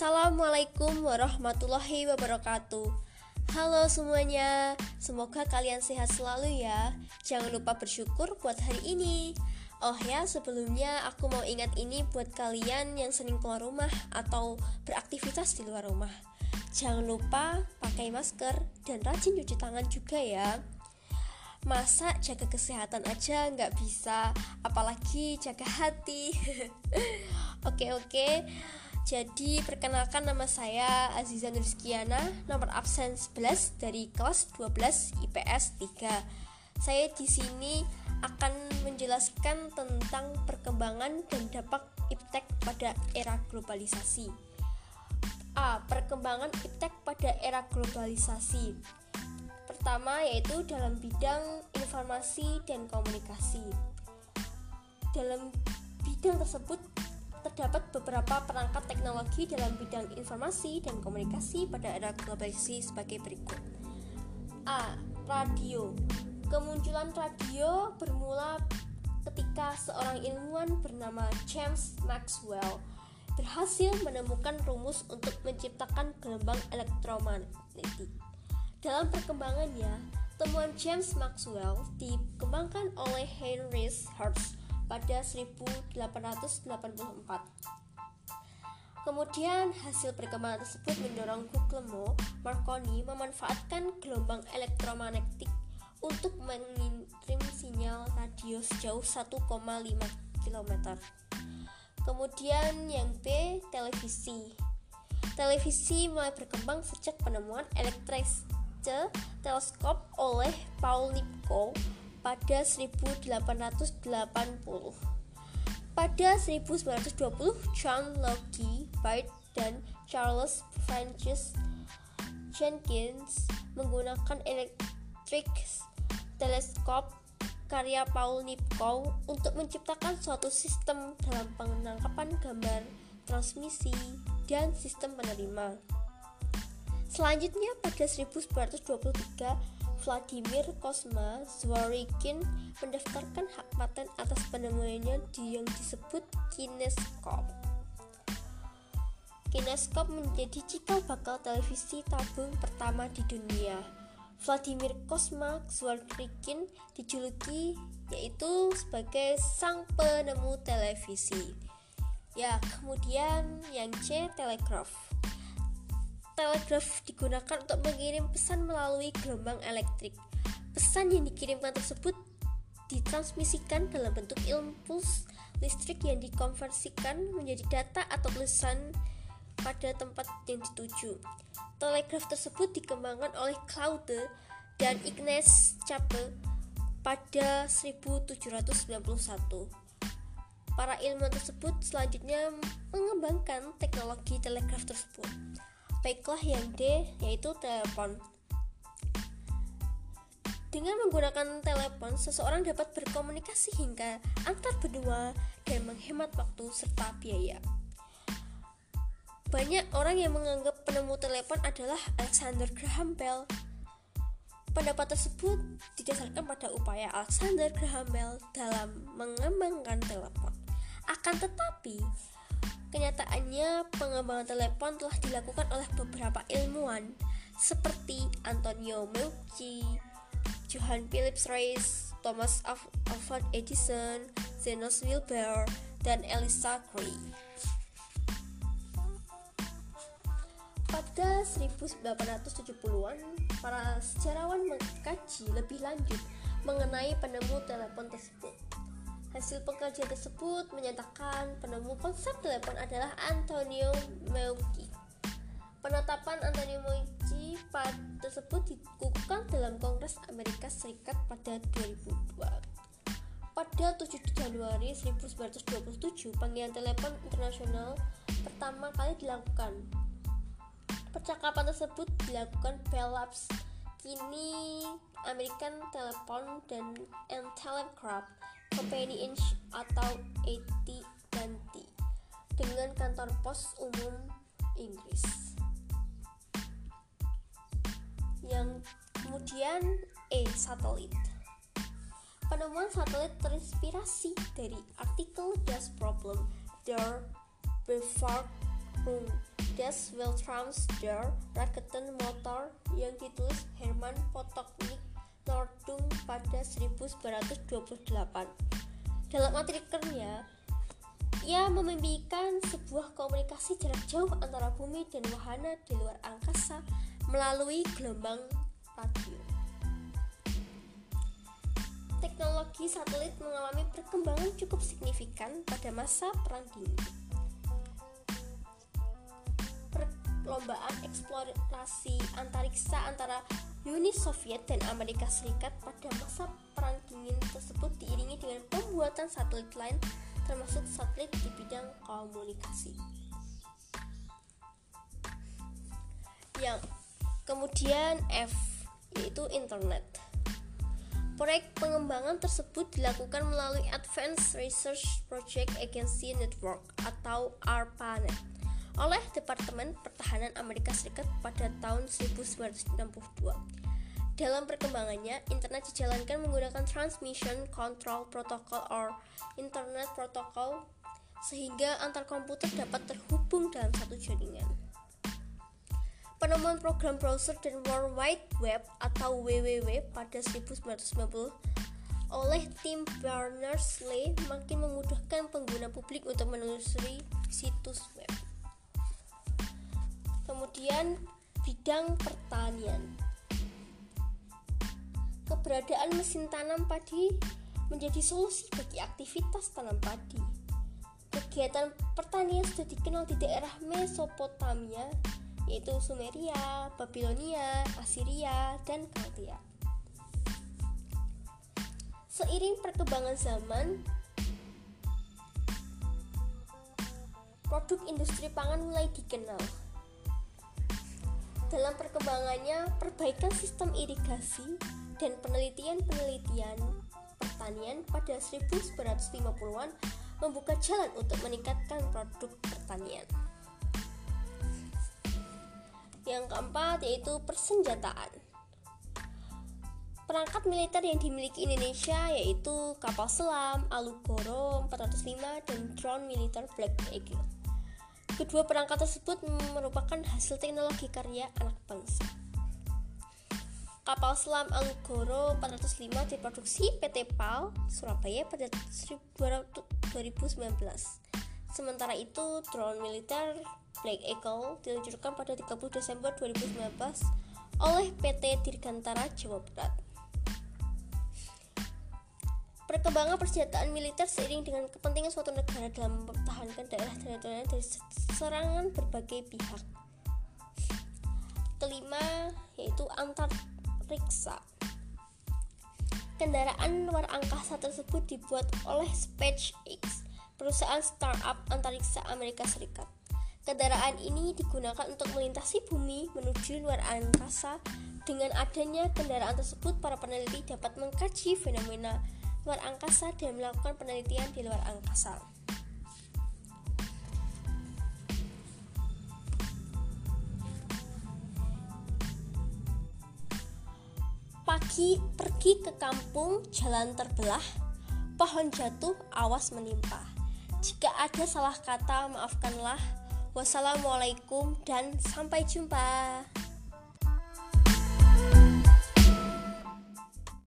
Assalamualaikum warahmatullahi wabarakatuh. Halo semuanya, semoga kalian sehat selalu ya. Jangan lupa bersyukur buat hari ini. Oh ya, sebelumnya aku mau ingat ini buat kalian yang sering keluar rumah atau beraktivitas di luar rumah. Jangan lupa pakai masker dan rajin cuci tangan juga ya. Masa jaga kesehatan aja nggak bisa, apalagi jaga hati. Oke oke. Jadi perkenalkan nama saya Aziza Nurskiana, nomor absen 11 dari kelas 12 IPS 3. Saya di sini akan menjelaskan tentang perkembangan dan dampak iptek pada era globalisasi. A. Perkembangan iptek pada era globalisasi. Pertama yaitu dalam bidang informasi dan komunikasi. Dalam bidang tersebut terdapat beberapa perangkat teknologi dalam bidang informasi dan komunikasi pada era globalisasi sebagai berikut. A. Radio. Kemunculan radio bermula ketika seorang ilmuwan bernama James Maxwell berhasil menemukan rumus untuk menciptakan gelombang elektromagnetik. Dalam perkembangannya, temuan James Maxwell dikembangkan oleh Heinrich Hertz pada 1884. Kemudian hasil perkembangan tersebut mendorong Guglielmo Marconi memanfaatkan gelombang elektromagnetik untuk mengirim sinyal radio sejauh 1,5 km. Kemudian yang B, televisi. Televisi mulai berkembang sejak penemuan elektris teleskop oleh Paul Nipkow pada 1880. Pada 1920, John Logie Baird dan Charles Francis Jenkins menggunakan electric teleskop karya Paul Nipkow untuk menciptakan suatu sistem dalam penangkapan gambar, transmisi, dan sistem penerima. Selanjutnya pada 1923 Vladimir Kosma Zworykin mendaftarkan hak paten atas penemuannya di yang disebut kineskop. Kineskop menjadi cikal bakal televisi tabung pertama di dunia. Vladimir Kosma Zworykin dijuluki yaitu sebagai sang penemu televisi. Ya, kemudian yang C telegraf telegraf digunakan untuk mengirim pesan melalui gelombang elektrik. Pesan yang dikirimkan tersebut ditransmisikan dalam bentuk impuls listrik yang dikonversikan menjadi data atau tulisan pada tempat yang dituju. Telegraf tersebut dikembangkan oleh Claude dan Ignace Chappe pada 1791. Para ilmuwan tersebut selanjutnya mengembangkan teknologi telegraf tersebut. Baiklah yang D yaitu telepon. Dengan menggunakan telepon, seseorang dapat berkomunikasi hingga antar benua dan menghemat waktu serta biaya. Banyak orang yang menganggap penemu telepon adalah Alexander Graham Bell. Pendapat tersebut didasarkan pada upaya Alexander Graham Bell dalam mengembangkan telepon. Akan tetapi, Kenyataannya, pengembangan telepon telah dilakukan oleh beberapa ilmuwan seperti Antonio Meucci, Johann Philips Reis, Thomas Alva Edison, Zenos Wilber, dan Elisa Gray. Pada 1870-an, para sejarawan mengkaji lebih lanjut mengenai penemu telepon tersebut. Hasil pengkajian tersebut menyatakan penemu konsep telepon adalah Antonio Meucci. Penetapan Antonio Meucci tersebut dikukuhkan dalam Kongres Amerika Serikat pada 2002. Pada 7 Januari 1927, panggilan telepon internasional pertama kali dilakukan. Percakapan tersebut dilakukan Bell kini American Telephone dan Telegraph Company Inc. atau AT&T dengan kantor pos umum Inggris. Yang kemudian E. Satelit. Penemuan satelit terinspirasi dari artikel Das Problem der Rung Das Weltraumsteur Raketen Motor yang ditulis Herman Potoknik Nordung pada 1928. Dalam artikelnya, ia memimpikan sebuah komunikasi jarak jauh antara bumi dan wahana di luar angkasa melalui gelombang radio. Teknologi satelit mengalami perkembangan cukup signifikan pada masa Perang Dingin. Perlombaan eksplorasi antariksa antara Uni Soviet dan Amerika Serikat pada masa Perang Dingin tersebut diiringi dengan pembuatan satelit lain termasuk satelit di bidang komunikasi. Yang kemudian F yaitu internet. Proyek pengembangan tersebut dilakukan melalui Advanced Research Project Agency Network atau ARPANET oleh Departemen Pertahanan Amerika Serikat pada tahun 1962. Dalam perkembangannya, internet dijalankan menggunakan Transmission Control Protocol or Internet Protocol sehingga antar komputer dapat terhubung dalam satu jaringan. Penemuan program browser dan World Wide Web atau WWW pada 1990 oleh tim Berners-Lee makin memudahkan pengguna publik untuk menelusuri situs web. Kemudian bidang pertanian keberadaan mesin tanam padi menjadi solusi bagi aktivitas tanam padi. Kegiatan pertanian sudah dikenal di daerah Mesopotamia, yaitu Sumeria, Babilonia, Assyria, dan Chaldea. Seiring perkembangan zaman, produk industri pangan mulai dikenal. Dalam perkembangannya, perbaikan sistem irigasi dan penelitian-penelitian pertanian pada 1950-an membuka jalan untuk meningkatkan produk pertanian. Yang keempat yaitu persenjataan. Perangkat militer yang dimiliki Indonesia yaitu kapal selam Alugoro 405 dan drone militer Black Eagle. Kedua perangkat tersebut merupakan hasil teknologi karya anak bangsa. Kapal selam Anggoro 405 diproduksi PT PAL Surabaya pada 2019. Sementara itu, drone militer Black Eagle diluncurkan pada 30 Desember 2019 oleh PT Dirgantara Jawa Barat. Perkembangan persenjataan militer seiring dengan kepentingan suatu negara dalam mempertahankan daerah teritorial dari serangan berbagai pihak. Kelima yaitu antar periksa. Kendaraan luar angkasa tersebut dibuat oleh SpaceX, perusahaan startup antariksa Amerika Serikat. Kendaraan ini digunakan untuk melintasi bumi menuju luar angkasa. Dengan adanya kendaraan tersebut, para peneliti dapat mengkaji fenomena luar angkasa dan melakukan penelitian di luar angkasa. Pagi pergi ke kampung, jalan terbelah, pohon jatuh, awas menimpa. Jika ada salah kata, maafkanlah. Wassalamualaikum dan sampai jumpa.